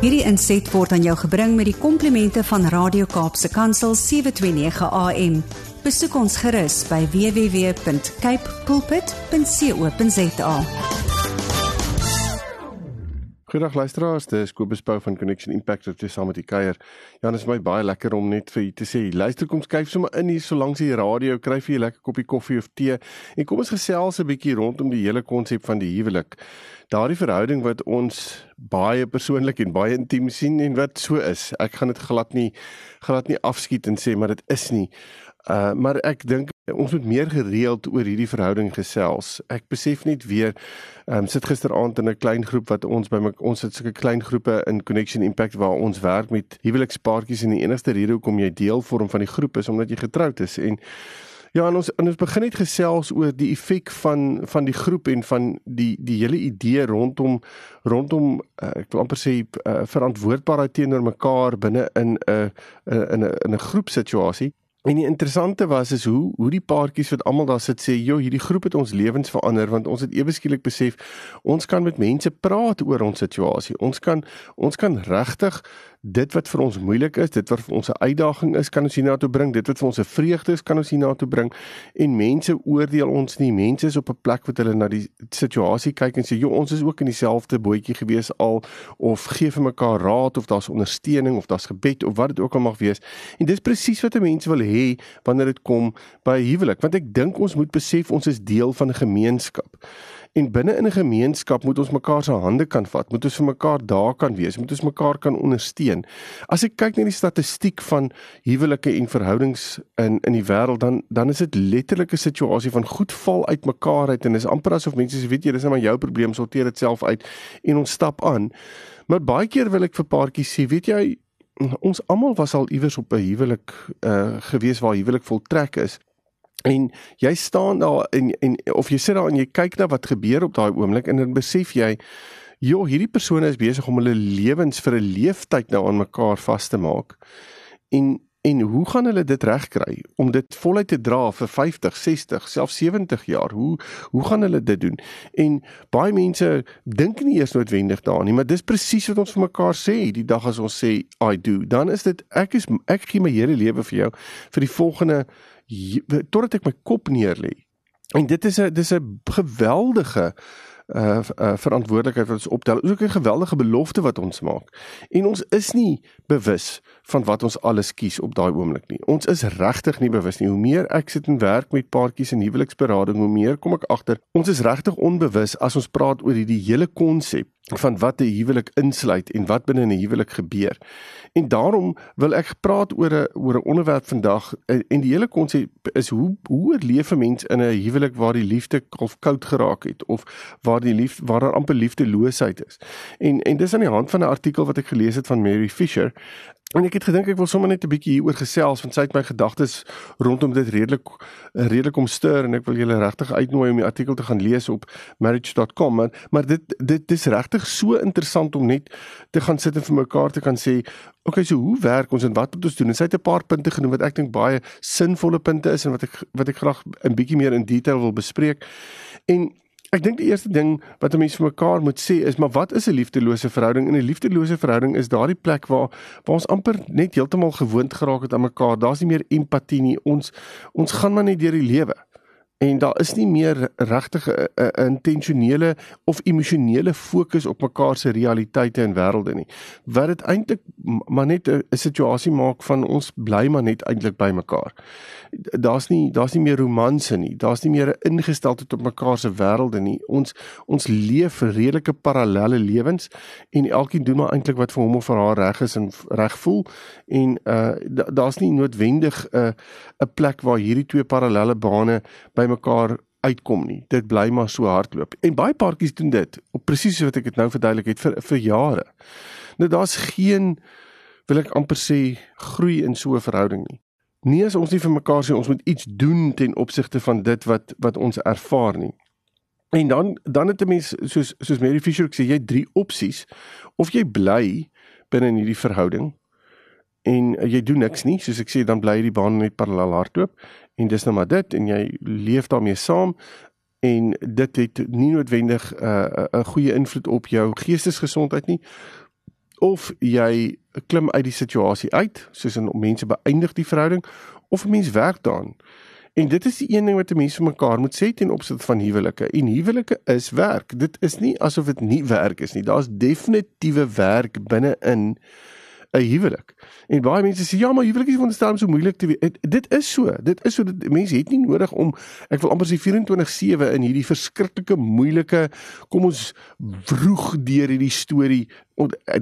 Hierdie inset word aan jou gebring met die komplimente van Radio Kaapse Kansel 729 AM. Besoek ons gerus by www.cape pulpit.co.za. Goeiedag luisteraars, dit is Kobus Pau van Connection Impact wat saam met die kuier. Ja, dit is my baie lekker om net vir u te sê, luister kom skuif sommer in hier so langs die radio, kry vir 'n lekker koppie koffie of tee en kom ons gesels 'n bietjie rondom die hele konsep van die huwelik. Daardie verhouding wat ons baie persoonlik en baie intiem sien en wat so is. Ek gaan dit glad nie glad nie afskiet en sê maar dit is nie. Uh maar ek dink ons moet meer gereeld oor hierdie verhouding gesels. Ek besef net weer ehm um, sit gisteraand in 'n klein groep wat ons by my, ons het sulke klein groepe in Connection Impact waar ons werk met huwelikspaartjies en die enigste rede hoekom jy deel vorm van die groep is omdat jy getroud is en Ja, en ons en ons begin net gesels oor die effek van van die groep en van die die hele idee rondom rondom uh, ek wil amper sê uh, verantwoordbaarheid teenoor mekaar binne in 'n uh, in 'n in 'n groepsituasie. En die interessante was is hoe hoe die paartjies wat almal daar sit sê, "Jo, hierdie groep het ons lewens verander want ons het ewe skielik besef ons kan met mense praat oor ons situasie. Ons kan ons kan regtig dit wat vir ons moeilik is, dit wat vir ons 'n uitdaging is, kan ons hiernatoe bring. Dit wat vir ons 'n vreugde is, kan ons hiernatoe bring. En mense oordeel ons nie. Mense is op 'n plek wat hulle na die situasie kyk en sê, "Jo, ons is ook in dieselfde bootjie gewees al of gee vir mekaar raad of daar's ondersteuning of daar's gebed of wat dit ook al mag wees." En dis presies wat mense wil hê wanneer dit kom by huwelik, want ek dink ons moet besef ons is deel van 'n gemeenskap. En binne in 'n gemeenskap moet ons mekaar se hande kan vat, moet ons vir mekaar daar kan wees, moet ons mekaar kan ondersteun. As ek kyk na die statistiek van huwelike en verhoudings in in die wêreld, dan dan is dit letterlik 'n situasie van goed val uit mekaar uit en dis amper asof mense sê, weet jy, dis net maar jou probleem, sorteer dit self uit en ons stap aan. Maar baie keer wil ek vir paartjies sê, weet jy, ons almal was al iewers op 'n huwelik uh gewees waar huwelik voltrek is. En jy staan daar en en of jy sit daar en jy kyk na wat gebeur op daai oomblik en dan besef jy joh hierdie persone is besig om hulle lewens vir 'n leeftyd nou aan mekaar vas te maak. En en hoe gaan hulle dit regkry om dit voluit te dra vir 50, 60, selfs 70 jaar? Hoe hoe gaan hulle dit doen? En baie mense dink nie eers noodwendig daaraan nie maar dis presies wat ons vir mekaar sê die dag as ons sê i do. Dan is dit ek is ek gee my hele lewe vir jou vir die volgende totdat ek my kop neerlê. En dit is 'n dis 'n geweldige uh, uh verantwoordelikheid wat ons optel. Is ook 'n geweldige belofte wat ons maak. En ons is nie bewus van wat ons alles kies op daai oomblik nie. Ons is regtig nie bewus nie. Hoe meer ek sit en werk met paartjies en huweliksberading, hoe meer kom ek agter ons is regtig onbewus as ons praat oor hierdie hele konsep van wat 'n huwelik insluit en wat binne 'n huwelik gebeur. En daarom wil ek praat oor 'n oor 'n onderwerp vandag eh, en die hele konsep is hoe hoe leef 'n mens in 'n huwelik waar die liefde of koud geraak het of waar die liefde waar daar amper liefdeloosheid is. En en dis aan die hand van 'n artikel wat ek gelees het van Mary Fisher En ek het gedink ek wil sommer net 'n bietjie hieroor gesels want sy het my gedagtes rondom dit redelik redelik omstuur en ek wil julle regtig uitnooi om die artikel te gaan lees op marriage.com maar maar dit dit is regtig so interessant om net te gaan sit en vir mekaar te kan sê okay so hoe werk ons en wat moet ons doen? En sy het 'n paar punte genoem wat ek dink baie sinvolle punte is en wat ek wat ek graag 'n bietjie meer in detail wil bespreek. En Ek dink die eerste ding wat 'n mens vir mekaar moet sê is maar wat is 'n liefdelose verhouding? En 'n liefdelose verhouding is daardie plek waar waar ons amper net heeltemal gewoond geraak het aan mekaar. Daar's nie meer empatie nie. Ons ons gaan maar net deur die lewe en daar is nie meer regtig 'n intentionele of emosionele fokus op mekaar se realiteite en wêrelde nie. Wat dit eintlik maar net 'n situasie maak van ons bly maar net eintlik by mekaar. Daar's nie daar's nie meer romanse nie. Daar's nie meer 'n ingesteldheid op mekaar se wêrelde nie. Ons ons leef redelike parallelle lewens en elkeen doen maar eintlik wat vir hom of vir haar reg is en reg voel en uh daar's nie noodwendig 'n uh, 'n plek waar hierdie twee parallelle bane by mekaar uitkom nie. Dit bly maar so hardloop. En baie paartjies doen dit op presies wat ek dit nou verduidelik het vir vir jare. Nou daar's geen wil ek amper sê groei in so 'n verhouding nie. Nie as ons nie vir mekaar sê ons moet iets doen ten opsigte van dit wat wat ons ervaar nie. En dan dan het 'n mens soos soos Mary Fisher sê jy drie opsies of jy bly binne in hierdie verhouding en jy doen niks nie soos ek sê dan bly die baan net parallel hardloop en dis nou maar dit en jy leef daarmee saam en dit het nie noodwendig 'n uh, 'n goeie invloed op jou geestesgesondheid nie of jy klim uit die situasie uit, soos in mense beëindig die verhouding of 'n mens werk daaraan. En dit is die een ding wat 'n mens vir mekaar moet sê ten opsigte van huwelike. En huwelike is werk. Dit is nie asof dit nie werk is nie. Daar's definitiewe werk binne-in 'n huwelik. En baie mense sê ja, maar huwelik is veronderstel om so moeilik te wees. Dit is so. Dit is so dat mense het nie nodig om ek wil amper sê 24/7 in hierdie verskriklike moeilike kom ons vroeg deur hierdie storie.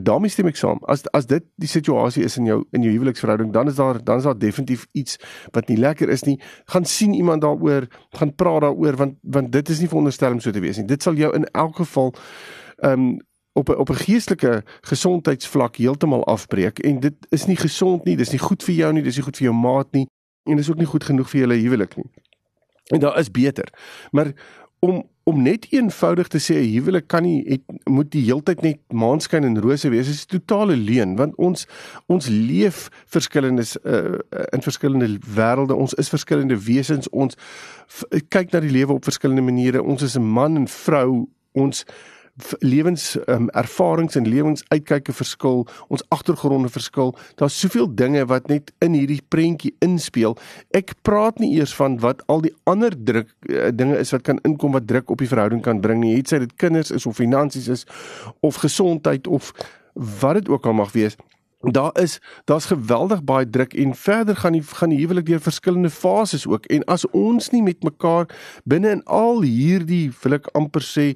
Daarmee stem ek saam. As as dit die situasie is in jou in jou huweliksverhouding, dan is daar dan is daar definitief iets wat nie lekker is nie. Gaan sien iemand daaroor, gaan praat daaroor want want dit is nie veronderstel om so te wees nie. Dit sal jou in elk geval ehm um, op 'n op 'n geestelike gesondheidsvlak heeltemal afbreek en dit is nie gesond nie, dis nie goed vir jou nie, dis nie goed vir jou maat nie en dis ook nie goed genoeg vir julle huwelik nie. En daar is beter. Maar om om net eenvoudig te sê 'n huwelik kan nie het, moet die heeltyd net maanskyn en rose wees, is 'n totale leuen want ons ons leef verskillendes uh, in verskillende wêrelde. Ons is verskillende wesens. Ons kyk na die lewe op verskillende maniere. Ons is 'n man en vrou. Ons lewens um, ervarings en lewensuitkyke verskil, ons agtergronde verskil. Daar's soveel dinge wat net in hierdie prentjie inspel. Ek praat nie eers van wat al die ander druk uh, dinge is wat kan inkom wat druk op die verhouding kan bring nie. Het sy dit kinders is of finansies is of gesondheid of wat dit ook al mag wees. Daar is daar's geweldig baie druk en verder gaan die gaan die huwelik deur verskillende fases ook en as ons nie met mekaar binne in al hierdie wil ek amper sê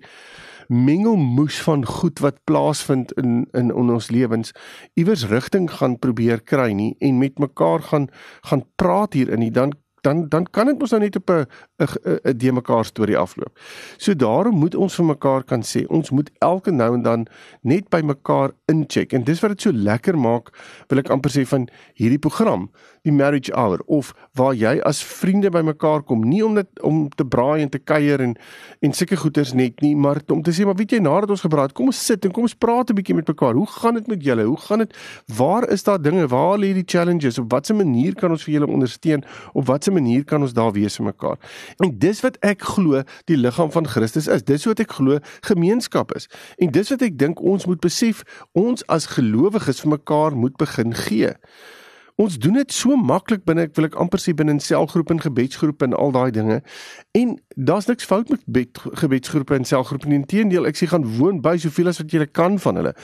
mengelmoes van goed wat plaasvind in in ons lewens iewers rigting gaan probeer kry nie en met mekaar gaan gaan praat hier in nie dan dan dan kan dit mos nou net op 'n 'n 'n de mekaar storie afloop. So daarom moet ons vir mekaar kan sê, ons moet elke nou en dan net by mekaar incheck en dis wat dit so lekker maak, wil ek amper sê van hierdie program die marriage hour of waar jy as vriende bymekaar kom nie om net om te braai en te kuier en en seker goeders net nie maar om te sê maar weet jy nadat ons gebraai het kom ons sit en kom ons praat 'n bietjie met mekaar. Hoe gaan dit met julle? Hoe gaan dit? Waar is daar dinge? Waar lê die challenges? Op watter manier kan ons vir julle ondersteun? Op watter manier kan ons daar wees vir mekaar? En dis wat ek glo die liggaam van Christus is. Dis wat ek glo gemeenskap is. En dis wat ek dink ons moet besef. Ons as gelowiges vir mekaar moet begin gee Ons doen dit so maklik binne ek wil ek amper sê binne in selgroepe en gebedsgroepe en al daai dinge. En daar's niks fout met bed, gebedsgroepe en selgroepe nie. Inteendeel, ek sê gaan woon by soveel as wat jy kan van hulle.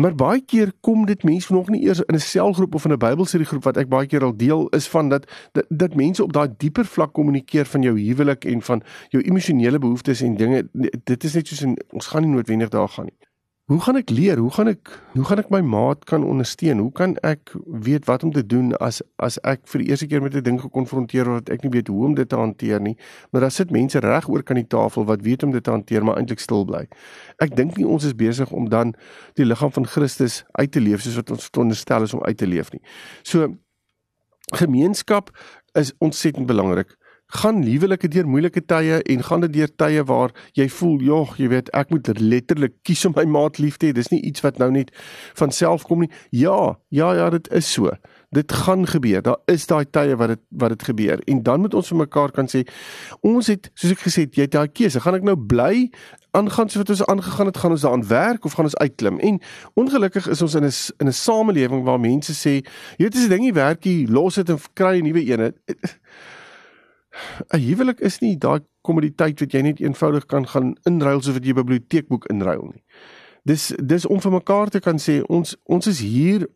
Maar baie keer kom dit mense nog nie eers in 'n selgroep of in 'n Bybelstudie groep wat ek baie keer al deel is van dat dat, dat mense op daai dieper vlak kommunikeer van jou huwelik en van jou emosionele behoeftes en dinge. Dit is net soos in, ons gaan nie noodwendig daar gaan nie. Hoe gaan ek leer? Hoe gaan ek hoe gaan ek my maat kan ondersteun? Hoe kan ek weet wat om te doen as as ek vir die eerste keer met 'n ding gekonfronteer word wat ek nie weet hoe om dit te hanteer nie? Maar daar sit mense reg oor kan die tafel wat weet om dit te hanteer maar eintlik stil bly. Ek dink nie ons is besig om dan die liggaam van Christus uit te leef soos wat ons veronderstel is om uit te leef nie. So gemeenskap is ontsettend belangrik gaan huwelike deur moeilike tye en gaan dit deur tye waar jy voel, "Jog, jy weet, ek moet letterlik kies om my maat lief te hê." Dis nie iets wat nou net van self kom nie. Ja, ja, ja, dit is so. Dit gaan gebeur. Daar is daai tye wat dit wat dit gebeur. En dan moet ons vir mekaar kan sê, ons het, soos ek gesê het, jy het daai keuse. Gaan ek nou bly aangaan soos wat ons aangegaan het, gaan ons daaraan werk of gaan ons uitklim? En ongelukkig is ons in 'n in 'n samelewing waar mense sê, "Jy weet, as dit ding nie werk nie, los dit en kry 'n nuwe een." 'n huwelik is nie daai kommoditeit wat jy net eenvoudig kan gaan inruil soos wat jy 'n biblioteekboek inruil nie. Dis dis om vir mekaar te kan sê ons ons is hier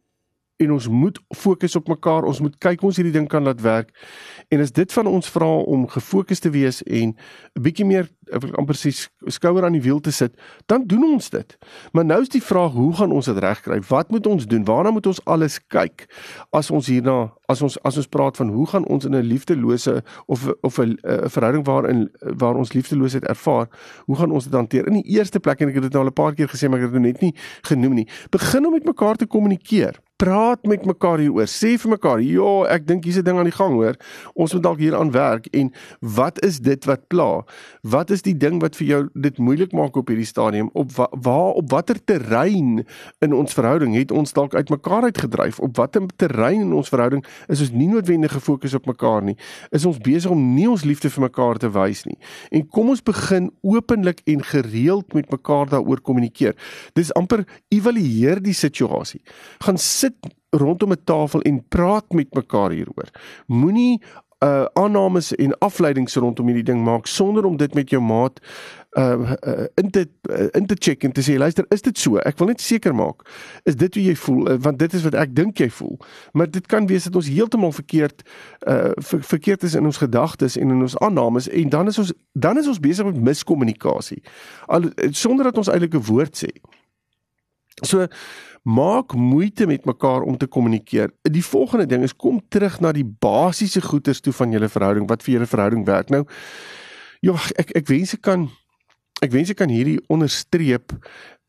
en ons moet fokus op mekaar. Ons moet kyk ons hierdie ding kan laat werk. En as dit van ons vra om gefokus te wees en 'n bietjie meer amper sê skouer aan die wiel te sit, dan doen ons dit. Maar nou is die vraag, hoe gaan ons dit regkry? Wat moet ons doen? Waarna moet ons alles kyk as ons hierna as ons as ons praat van hoe gaan ons in 'n liefdelose of of 'n verhouding waarin waar ons liefdeloosheid ervaar, hoe gaan ons dit hanteer? In die eerste plek en ek het dit nou al 'n paar keer gesê, maar ek het dit net nie genoem nie. Begin om met mekaar te kommunikeer praat met mekaar hieroor. Sê vir mekaar, "Ja, ek dink hier's 'n ding aan die gang, hoor. Ons moet dalk hieraan werk." En wat is dit wat pla? Wat is die ding wat vir jou dit moeilik maak op hierdie stadium? Op wa, waar op watter terrein in ons verhouding het ons dalk uitmekaar uitgedryf? Op watter terrein in ons verhouding is ons nie noodwendig gefokus op mekaar nie? Is ons besig om nie ons liefde vir mekaar te wys nie? En kom ons begin openlik en gereeld met mekaar daaroor kommunikeer. Dis amper evalueer die situasie. Gaan sit rondom 'n tafel en praat met mekaar hieroor. Moenie uh aannames en afleidings rondom hierdie ding maak sonder om dit met jou maat uh, uh in te uh, in te check en te sê luister is dit so? Ek wil net seker maak is dit hoe jy voel? Uh, want dit is wat ek dink jy voel. Maar dit kan wees dat ons heeltemal verkeerd uh ver, verkeerd is in ons gedagtes en in ons aannames en dan is ons dan is ons besig met miskommunikasie. Al sonder dat ons eintlik 'n woord sê so maak moeite met mekaar om te kommunikeer. Die volgende ding is kom terug na die basiese goeders toe van julle verhouding, wat vir julle verhouding werk. Nou ja, ek ek wens ek kan ek wens ek kan hierdie onderstreep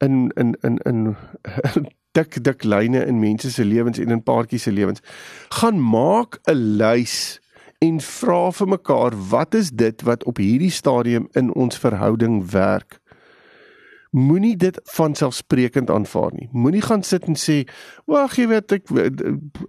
in in in in dik dik lyne in mense se lewens en in paartjies se lewens. Gaan maak 'n lys en vra vir mekaar wat is dit wat op hierdie stadium in ons verhouding werk? Moenie dit van selfsprekend aanvaar nie. Moenie gaan sit en sê, "Wag, jy weet ek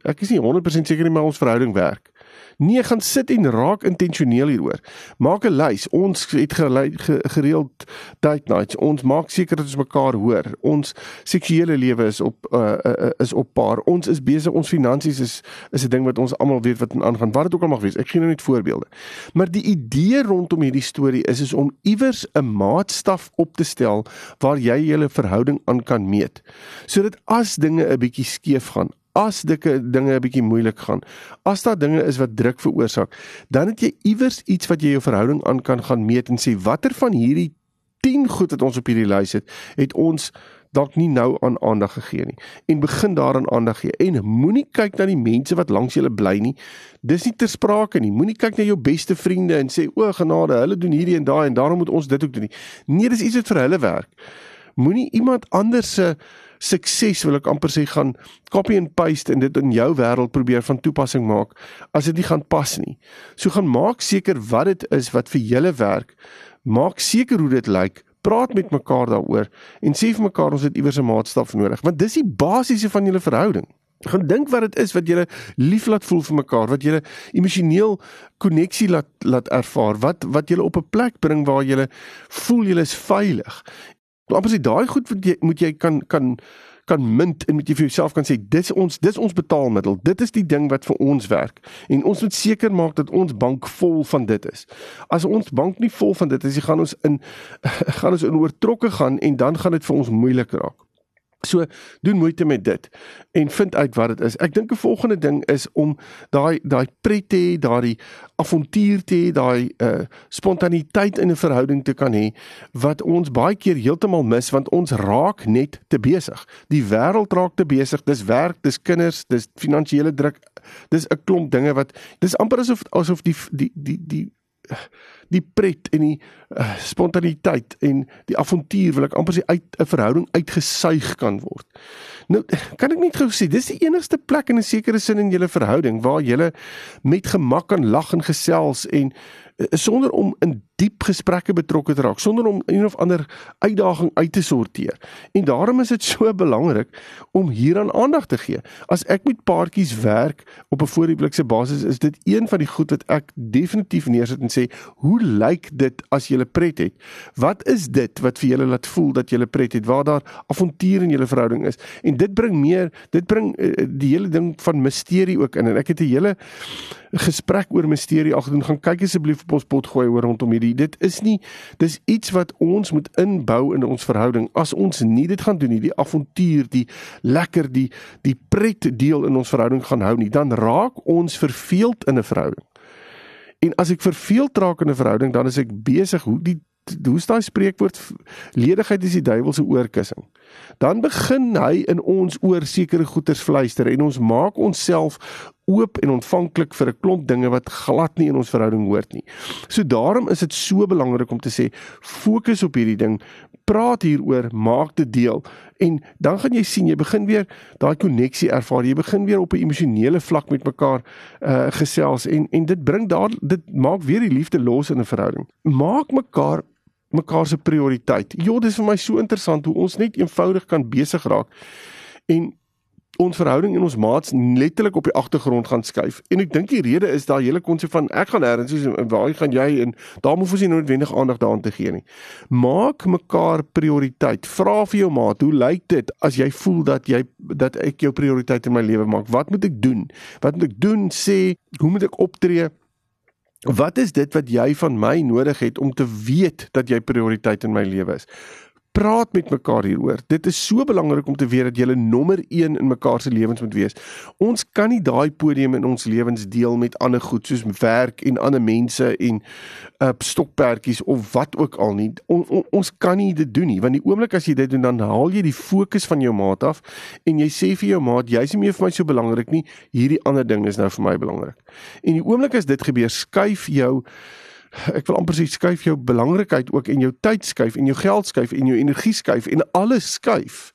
ek is nie 100% seker nie maar ons verhouding werk." Nee, gaan sit en raak intentioneel hieroor. Maak 'n lys. Ons het gereeld date nights. Ons maak seker dat ons mekaar hoor. Ons seksuele lewe is op uh, uh, is op paar. Ons is besig ons finansies is is 'n ding wat ons almal weet wat aangaan. Wat dit ook al mag wees. Ek gee nou net voorbeelde. Maar die idee rondom hierdie storie is is om iewers 'n maatstaf op te stel waar jy julle verhouding aan kan meet. Sodat as dinge 'n bietjie skeef gaan, as dikke dinge 'n bietjie moeilik gaan, as daar dinge is wat druk veroorsaak, dan het jy iewers iets wat jy jou verhouding aan kan gaan meet en sê watter van hierdie 10 goed wat ons op hierdie lys het, het ons dalk nie nou aan aandag gegee nie. En begin daaraan aandag gee. En moenie kyk na die mense wat langs julle bly nie. Dis nie ter sprake nie. Moenie kyk na jou beste vriende en sê o genade hulle doen hierdie en daai en daarom moet ons dit ook doen nie. Nee dis iets wat vir hulle werk moenie iemand anders se sukses wil ek amper sê gaan copy and paste en dit in jou wêreld probeer van toepassing maak as dit nie gaan pas nie. So gaan maak seker wat dit is wat vir julle werk. Maak seker hoe dit lyk. Praat met mekaar daaroor en sê vir mekaar ons het iewers 'n maatstaf nodig want dis die basiese van julle verhouding. Gaan dink wat dit is wat julle lief laat voel vir mekaar, wat julle emosioneel koneksie laat laat ervaar, wat wat julle op 'n plek bring waar julle voel julle is veilig amper sê daai goed wat jy moet jy kan kan kan mint en moet jy vir jouself kan sê dis ons dis ons betaalmiddel. Dit is die ding wat vir ons werk. En ons moet seker maak dat ons bank vol van dit is. As ons bank nie vol van dit is gaan ons in gaan ons in oortrokke gaan en dan gaan dit vir ons moeilik raak So doen moeite met dit en vind uit wat dit is. Ek dink 'n volgende ding is om daai daai pret te hê, daai avontuur te hê, daai uh spontaniteit in 'n verhouding te kan hê wat ons baie keer heeltemal mis want ons raak net te besig. Die wêreld raak te besig. Dis werk, dis kinders, dis finansiële druk. Dis 'n klomp dinge wat dis amper asof asof die die die die die pret en die uh, spontaniteit en die avontuur wil ek amper sê uit 'n verhouding uitgesuig kan word. Nou kan ek net gou sê dis die enigste plek in 'n sekere sin in julle verhouding waar julle met gemak kan lag en gesels en sonder om in diep gesprekke betrokke te raak sonder om een of ander uitdaging uit te sorteer. En daarom is dit so belangrik om hieraan aandag te gee. As ek met paartjies werk op 'n vooruitblikse basis, is dit een van die goed wat ek definitief neersit en sê, "Hoe lyk dit as jy 'n pret het? Wat is dit wat vir julle laat voel dat jy 'n pret het? Waar daar avontuur in julle verhouding is?" En dit bring meer, dit bring uh, die hele ding van misterie ook in. En ek het 'n hele gesprek oor misterie al gedoen. Gaan kyk asseblief op ons pot gooi oor rondom hierdie. Dit is nie dis iets wat ons moet inbou in ons verhouding. As ons nie dit gaan doen nie, die avontuur, die lekker, die die pret deel in ons verhouding gaan hou nie, dan raak ons verveeld in 'n verhouding. En as ek verveeld raak in 'n verhouding, dan is ek besig hoe die hoe staan spreekwoord ledigheid is die duiwel se oorkussing. Dan begin hy in ons oor sekere goeters fluister en ons maak onsself oop en ontvanklik vir 'n klomp dinge wat glad nie in ons verhouding hoort nie. So daarom is dit so belangrik om te sê fokus op hierdie ding, praat hieroor, maak dit deel en dan gaan jy sien jy begin weer daai koneksie ervaar. Jy begin weer op 'n emosionele vlak met mekaar uh gesels en en dit bring daar dit maak weer die liefde los in 'n verhouding. Maak mekaar mekaar se prioriteit. Ja, dit is vir my so interessant hoe ons net eenvoudig kan besig raak en ons verhouding en ons maats letterlik op die agtergrond gaan skuif. En ek dink die rede is daai hele konsep van ek gaan nêrens en waar gaan jy en daar moet ons nie noodwendig aandag daaraan te gee nie. Maak mekaar prioriteit. Vra vir jou maat, hoe lyk dit as jy voel dat jy dat ek jou prioriteit in my lewe maak? Wat moet ek doen? Wat moet ek doen? Sê, hoe moet ek optree? Wat is dit wat jy van my nodig het om te weet dat jy prioriteit in my lewe is? Praat met mekaar hieroor. Dit is so belangrik om te weet dat jy nommer 1 in mekaar se lewens moet wees. Ons kan nie daai podium in ons lewens deel met ander goed soos werk en ander mense en uh stokperdjies of wat ook al nie. On, on, ons kan nie dit doen nie want die oomblik as jy dit doen dan haal jy die fokus van jou maat af en jy sê vir jou maat jy's nie meer vir my so belangrik nie. Hierdie ander ding is nou vir my belangrik. En die oomblik as dit gebeur, skuif jou ek wil amper sê skuif jou belangrikheid ook en jou tyd skuif en jou geld skuif en jou energie skuif en alles skuif.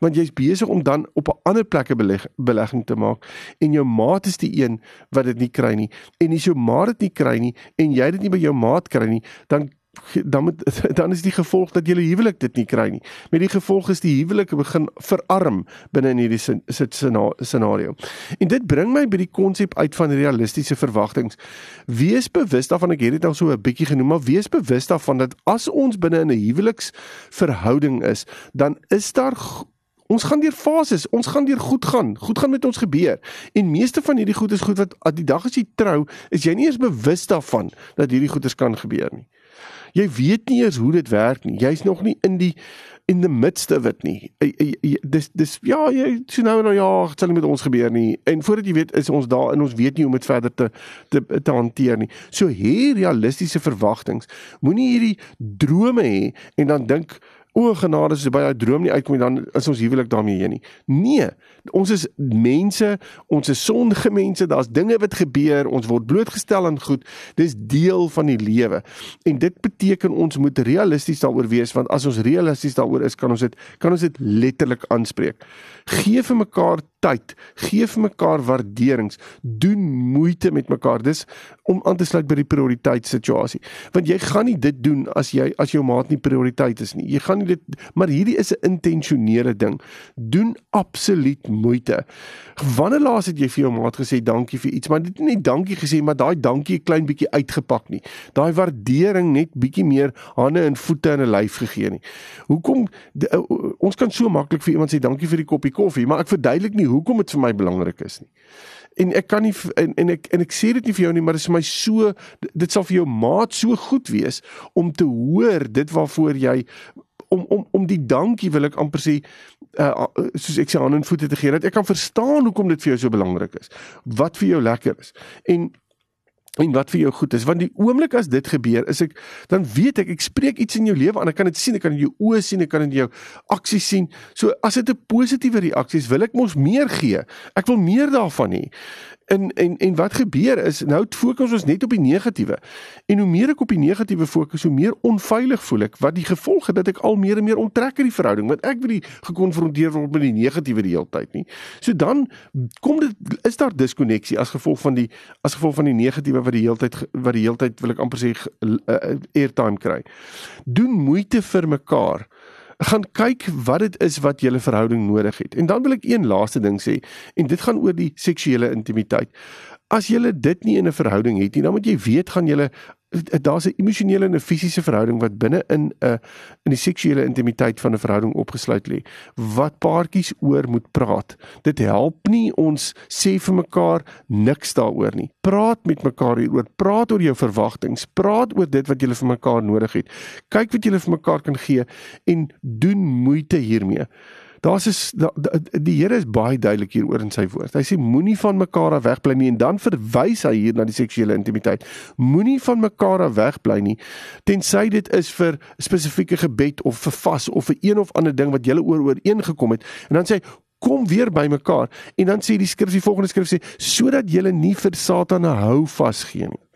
Want jy's besig om dan op 'n ander plekke beleg, belegging te maak en jou maat is die een wat dit nie kry nie. En as jou maat dit nie kry nie en jy dit nie by jou maat kry nie dan dan moet dan is die gevolg dat julle huwelik dit nie kry nie. Met die gevolg is die huwelik begin verarm binne in hierdie scenario. En dit bring my by die konsep uit van realistiese verwagtinge. Wees bewus daarvan ek het dit al so 'n bietjie genoem, maar wees bewus daarvan dat as ons binne in 'n huweliksverhouding is, dan is daar Ons gaan deur fases, ons gaan deur goed gaan. Goed gaan met ons gebeur. En meeste van hierdie goed is goed wat die dag as jy trou, is jy nie eens bewus daarvan dat hierdie goeders kan gebeur nie. Jy weet nie eers hoe dit werk nie. Jy's nog nie in die in the midst of it nie. Dis dis ja, jy sien nou nou ja, dit sal nie met ons gebeur nie. En voordat jy weet is ons daar en ons weet nie hoe om dit verder te te te hanteer nie. So hier realistiese verwagtinge. Moenie hierdie drome hê en dan dink O genade as jy by daai droom nie uitkom dan is ons huwelik daarmee heen nie. Nee, ons is mense, ons is sondige mense, daar's dinge wat gebeur, ons word blootgestel aan goed. Dis deel van die lewe. En dit beteken ons moet realisties daaroor wees want as ons realisties daaroor is, kan ons dit kan ons dit letterlik aanspreek. Gee vir mekaar tyd, gee vir mekaar waarderings, doen moeite met mekaar. Dis om aan te sluit by die prioriteitssituasie. Want jy gaan nie dit doen as jy as jou maat nie prioriteit is nie. Jy gaan nie dit maar hierdie is 'n intentionele ding. Doen absoluut moeite. Wanneer laas het jy vir jou maat gesê dankie vir iets, maar dit nie dankie gesê, maar daai dankie 'n klein bietjie uitgepak nie. Daai waardering net bietjie meer hande en voete in 'n lyf gegee nie. Hoekom ons kan so maklik vir iemand sê dankie vir die koppie koffie, maar ek verduidelik nie hoekom dit vir my belangrik is nie. En ek kan nie en, en ek en ek sê dit nie vir jou nie maar dit is vir my so dit sal vir jou maat so goed wees om te hoor dit waarvoor jy om om om die dankie wil ek amper sê uh, soos ek sê aan en voete te gee dat ek kan verstaan hoekom dit vir jou so belangrik is wat vir jou lekker is. En en wat vir jou goed is want die oomblik as dit gebeur is ek dan weet ek ek spreek iets in jou lewe en ek kan dit sien ek kan in jou oë sien ek kan in jou aksies sien. So as dit 'n positiewe reaksie is wil ek mos meer gee. Ek wil meer daarvan hê en en en wat gebeur is nou fokus ons net op die negatiewe. En hoe meer ek op die negatiewe fokus, hoe meer onveilig voel ek. Wat die gevolg het dat ek al meer en meer onttrek in die verhouding, want ek nie gekonfronteer word met die negatiewe die hele tyd nie. So dan kom dit is daar diskonneksie as gevolg van die as gevolg van die negatiewe wat die hele tyd wat die hele tyd wil ek amper sê uh, airtime kry. Doen moeite vir mekaar gaan kyk wat dit is wat julle verhouding nodig het. En dan wil ek een laaste ding sê en dit gaan oor die seksuele intimiteit. As jy dit nie in 'n verhouding het nie, dan moet jy weet gaan jy daar's 'n emosionele en 'n fisiese verhouding wat binne in 'n uh, in die seksuele intimiteit van 'n verhouding opgesluit lê wat paartjies oor moet praat. Dit help nie ons sê vir mekaar niks daaroor nie. Praat met mekaar hieroor. Praat oor jou verwagtinge. Praat oor dit wat julle vir mekaar nodig het. Kyk wat julle vir mekaar kan gee en doen moeite hiermee. Daar's is da, da, die Here is baie duidelik hieroor in sy woord. Hy sê moenie van mekaar af wegbly nie en dan verwys hy hier na die seksuele intimiteit. Moenie van mekaar af wegbly nie tensy dit is vir spesifieke gebed of vir vas of vir een of ander ding wat julle oor ooreengekom het. En dan sê hy kom weer by mekaar en dan sê die skrif die volgende skrif sê sodat julle nie vir Satan 'n hou vas gee nie.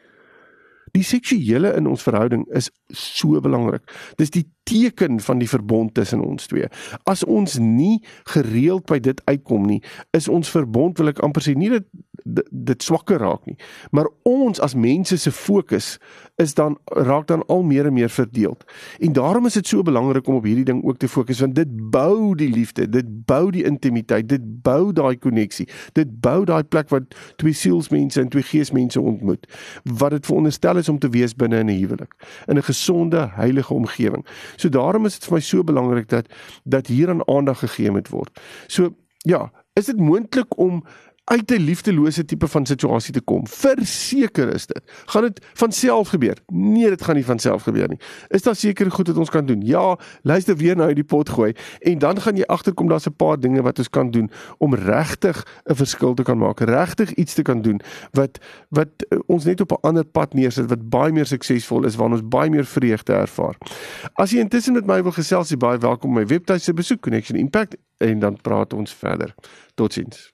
Die seksuele in ons verhouding is so belangrik. Dis die teken van die verbond tussen ons twee. As ons nie gereeld by dit uitkom nie, is ons verbond wil ek amper sê nie dat dit, dit swakker raak nie. Maar ons as mense se fokus is dan raak dan al meer en meer verdeeld. En daarom is dit so belangrik om op hierdie ding ook te fokus want dit bou die liefde, dit bou die intimiteit, dit bou daai koneksie. Dit bou daai plek wat twee sielsmense en twee geesmense ontmoet. Wat dit veronderstel is om te wees binne in 'n huwelik, in 'n gesonde, heilige omgewing. So daarom is dit vir my so belangrik dat dat hier aan aandag gegee moet word. So ja, is dit moontlik om uit 'n liefdelose tipe van situasie te kom. Verseker is dit. Gaan dit van self gebeur? Nee, dit gaan nie van self gebeur nie. Is daar seker goed wat ons kan doen? Ja, luister weer nou uit die pot gooi en dan gaan jy agterkom daar's 'n paar dinge wat ons kan doen om regtig 'n verskil te kan maak, regtig iets te kan doen wat wat eh, ons net op 'n ander pad neersit wat baie meer suksesvol is, waar ons baie meer vreugde ervaar. As jy intussen met my wil gesels, jy baie welkom op my webtuiste besoek Connection Impact en dan praat ons verder. Totsiens.